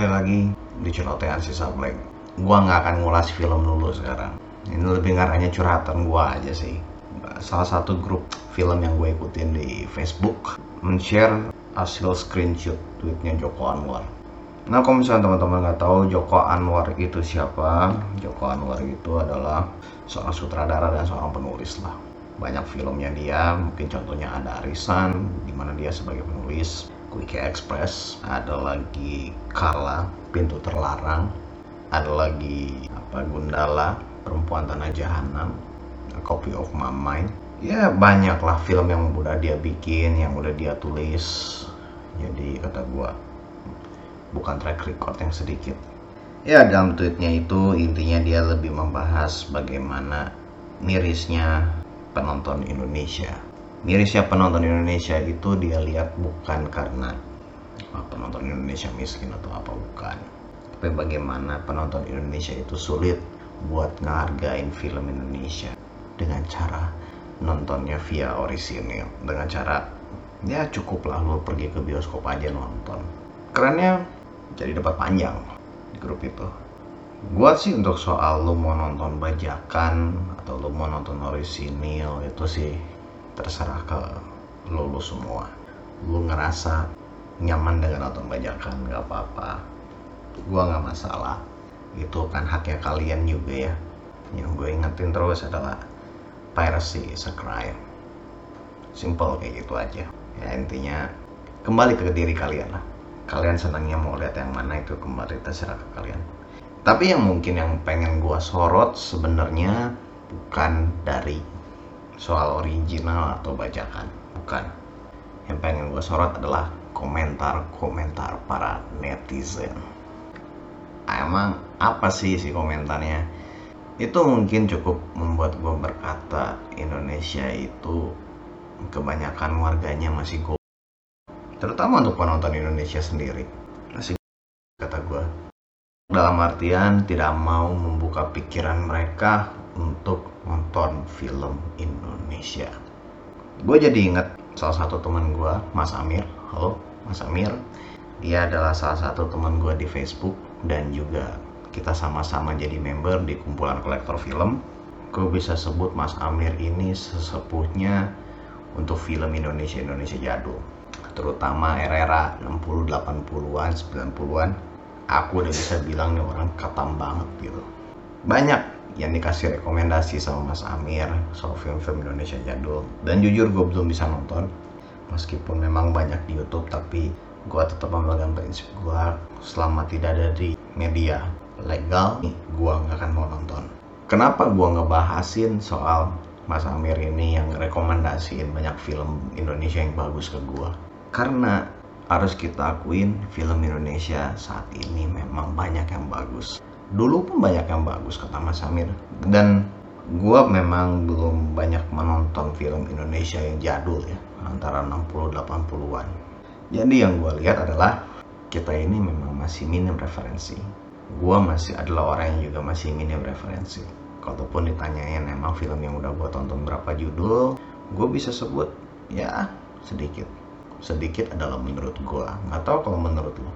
lagi di celotehan si Sableng. Gua nggak akan ngulas film dulu sekarang. Ini lebih ngarahnya curhatan gua aja sih. Salah satu grup film yang gue ikutin di Facebook men-share hasil screenshot tweetnya Joko Anwar. Nah kalau misalnya teman-teman nggak tahu Joko Anwar itu siapa, Joko Anwar itu adalah seorang sutradara dan seorang penulis lah. Banyak filmnya dia, mungkin contohnya ada Arisan, di mana dia sebagai penulis, Quickie Express, ada lagi Kala, Pintu Terlarang, ada lagi apa Gundala, Perempuan Tanah Jahanam, A Copy of My Mind. Ya banyak lah film yang udah dia bikin, yang udah dia tulis. Jadi kata gua bukan track record yang sedikit. Ya dalam tweetnya itu intinya dia lebih membahas bagaimana mirisnya penonton Indonesia. Mirisnya penonton Indonesia itu dia lihat bukan karena penonton Indonesia miskin atau apa bukan. Tapi bagaimana penonton Indonesia itu sulit buat ngehargain film Indonesia dengan cara nontonnya via orisinil dengan cara ya cukup lah lo pergi ke bioskop aja nonton kerennya jadi dapat panjang di grup itu gua sih untuk soal lu mau nonton bajakan atau lu mau nonton orisinil itu sih terserah ke lu, lu semua. Lu ngerasa nyaman dengan nonton bajakan nggak apa-apa. Gua nggak masalah. Itu kan haknya kalian juga ya. Yang gue ingetin terus adalah piracy is a crime. Simple kayak gitu aja. Ya intinya kembali ke diri kalian lah. Kalian senangnya mau lihat yang mana itu kembali terserah ke kalian. Tapi yang mungkin yang pengen gua sorot sebenarnya bukan dari soal original atau bajakan bukan. Yang pengen gua sorot adalah komentar-komentar para netizen. Emang apa sih si komentarnya? Itu mungkin cukup membuat gue berkata Indonesia itu kebanyakan warganya masih go terutama untuk penonton Indonesia sendiri. Masih kata gue dalam artian tidak mau membuka pikiran mereka untuk nonton film Indonesia. Gue jadi inget salah satu teman gue Mas Amir. Halo Mas Amir. Dia adalah salah satu teman gue di Facebook dan juga kita sama-sama jadi member di kumpulan kolektor film. Gue bisa sebut Mas Amir ini sesepuhnya untuk film Indonesia Indonesia jadul. Terutama era-era 60 80-an 90-an aku udah bisa bilang nih orang katam banget gitu. Banyak yang dikasih rekomendasi sama Mas Amir soal film-film Indonesia jadul. Dan jujur gue belum bisa nonton. Meskipun memang banyak di YouTube tapi gue tetap memegang prinsip gue selama tidak ada di media legal gue nggak akan mau nonton. Kenapa gue ngebahasin soal Mas Amir ini yang rekomendasiin banyak film Indonesia yang bagus ke gue karena harus kita akuin film Indonesia saat ini memang banyak yang bagus dulu pun banyak yang bagus kata Mas Amir. Dan gue memang belum banyak menonton film Indonesia yang jadul ya antara 60-80an jadi yang gue lihat adalah kita ini memang masih minim referensi. Gue masih adalah orang yang juga masih minim referensi. Kalaupun ditanyain emang film yang udah gue tonton berapa judul? Gue bisa sebut ya sedikit. Sedikit adalah menurut gue nggak tahu kalau menurut lo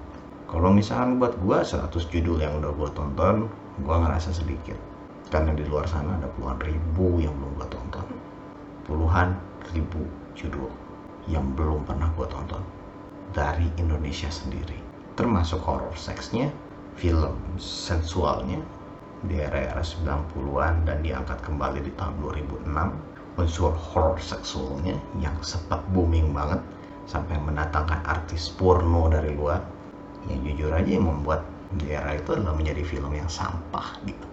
kalau misalkan buat gue 100 judul yang udah gue tonton gue ngerasa sedikit. Karena di luar sana ada puluhan ribu yang belum gue tonton. Puluhan ribu judul yang belum pernah gue tonton. Dari Indonesia sendiri. Termasuk horror seksnya film sensualnya di era-era 90-an dan diangkat kembali di tahun 2006 unsur horror seksualnya yang sempat booming banget sampai mendatangkan artis porno dari luar yang jujur aja yang membuat di era itu adalah menjadi film yang sampah gitu.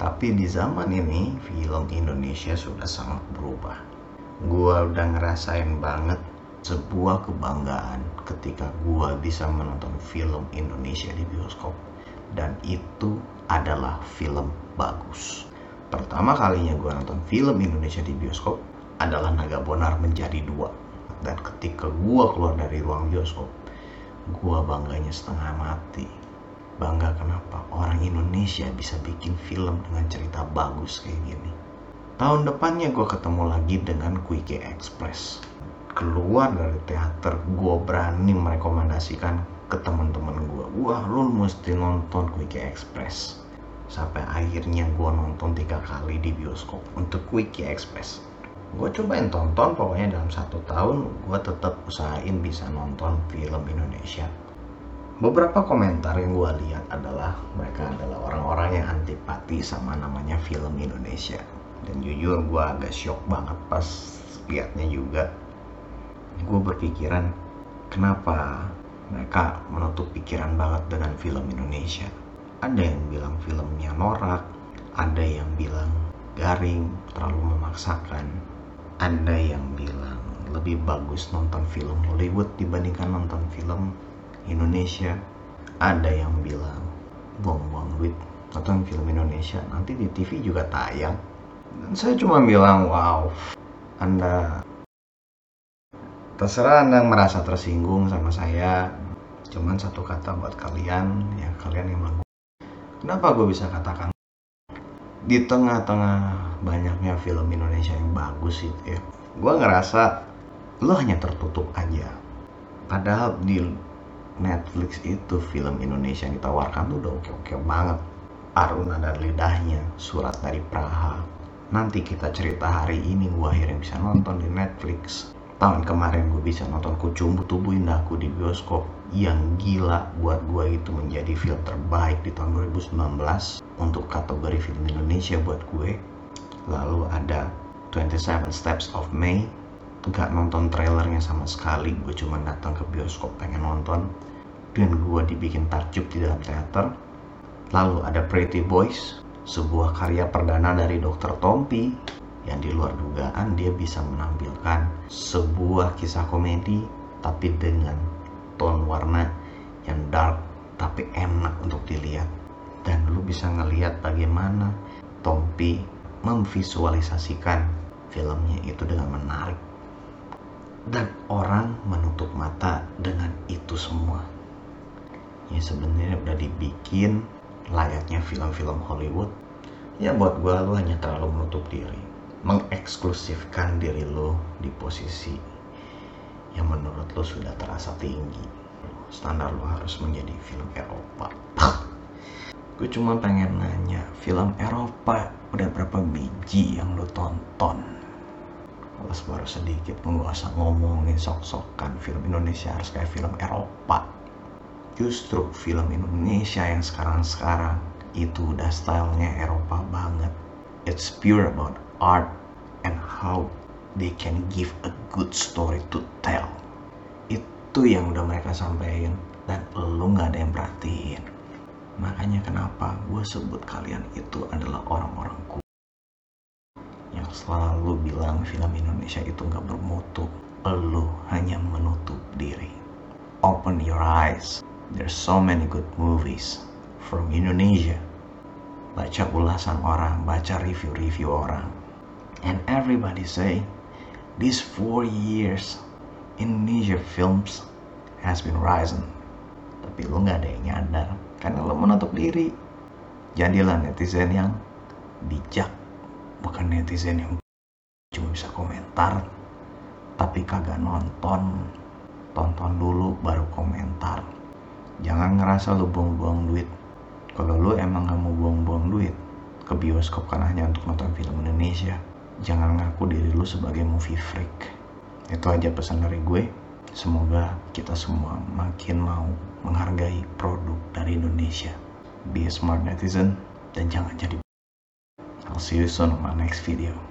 Tapi di zaman ini film Indonesia sudah sangat berubah. Gua udah ngerasain banget sebuah kebanggaan ketika gua bisa menonton film Indonesia di bioskop. Dan itu adalah film bagus. Pertama kalinya gua nonton film Indonesia di bioskop adalah Naga Bonar menjadi dua. Dan ketika gua keluar dari ruang bioskop gua bangganya setengah mati. Bangga kenapa orang Indonesia bisa bikin film dengan cerita bagus kayak gini. Tahun depannya gua ketemu lagi dengan Quickie Express. Keluar dari teater gua berani merekomendasikan ke teman-teman gue wah lu mesti nonton Quickie Express. Sampai akhirnya gue nonton tiga kali di bioskop untuk Quickie Express gue cobain tonton pokoknya dalam satu tahun gue tetap usahain bisa nonton film Indonesia. Beberapa komentar yang gue lihat adalah mereka adalah orang-orang yang antipati sama namanya film Indonesia. Dan jujur gue agak shock banget pas liatnya juga. Gue berpikiran kenapa mereka menutup pikiran banget dengan film Indonesia? Ada yang bilang filmnya norak ada yang bilang garing terlalu memaksakan ada yang bilang lebih bagus nonton film Hollywood dibandingkan nonton film Indonesia ada yang bilang buang-buang duit nonton film Indonesia nanti di TV juga tayang. Dan saya cuma bilang wow anda terserah anda merasa tersinggung sama saya cuman satu kata buat kalian ya kalian yang bilang kenapa gue bisa katakan di tengah-tengah banyaknya film Indonesia yang bagus itu ya gue ngerasa lo hanya tertutup aja. Padahal di Netflix itu film Indonesia yang ditawarkan tuh udah oke-oke banget. Aruna dan Lidahnya Surat dari Praha. Nanti kita cerita hari ini gue akhirnya bisa nonton di Netflix. Tahun kemarin gue bisa nonton Kucumbu Tubuh Indahku di bioskop yang gila buat gue itu menjadi film terbaik di tahun 2019 untuk kategori film Indonesia buat gue. Lalu ada 27 Steps of May. Gak nonton trailernya sama sekali gue cuma datang ke bioskop pengen nonton. Dan gue dibikin takjub di dalam teater. Lalu ada Pretty Boys sebuah karya perdana dari Dr. Tompi yang di luar dugaan dia bisa menampilkan sebuah kisah komedi tapi dengan tone warna yang dark tapi enak untuk dilihat. Dan lu bisa ngelihat bagaimana Tompi memvisualisasikan filmnya itu dengan menarik. Dan orang menutup mata dengan itu semua. Ya sebenarnya udah dibikin layaknya film-film Hollywood. Ya buat gue lu hanya terlalu menutup diri. Mengeksklusifkan diri lo di posisi yang menurut lo sudah terasa tinggi. Standar lo harus menjadi film Eropa. Gue cuma pengen nanya film Eropa udah berapa biji yang lo tonton? Kalau baru sedikit gak usah ngomongin sok-sokan film Indonesia harus kayak film Eropa. Justru film Indonesia yang sekarang-sekarang itu udah stylenya Eropa banget. It's pure about art and how they can give a good story to tell. Itu yang udah mereka sampaikan dan lo nggak ada yang perhatiin. Makanya kenapa gue sebut kalian itu adalah orang-orang ku yang selalu bilang film Indonesia itu nggak bermutu lo hanya menutup diri. Open your eyes. There's so many good movies from Indonesia. Baca ulasan orang baca review-review orang. And everybody say these four years Indonesia films has been rising. Tapi lo nggak ada yang nyadar karena lo menutup diri. Jadilah netizen yang bijak bukan netizen yang cuma bisa komentar tapi kagak nonton. Tonton dulu baru komentar. Jangan ngerasa lo buang-buang duit. Kalau lo emang gak mau buang-buang duit ke bioskop kan hanya untuk nonton film Indonesia jangan ngaku diri lu sebagai movie freak. Itu aja pesan dari gue. Semoga kita semua makin mau menghargai produk dari Indonesia. Be a smart netizen dan jangan jadi. I'll see you soon on my next video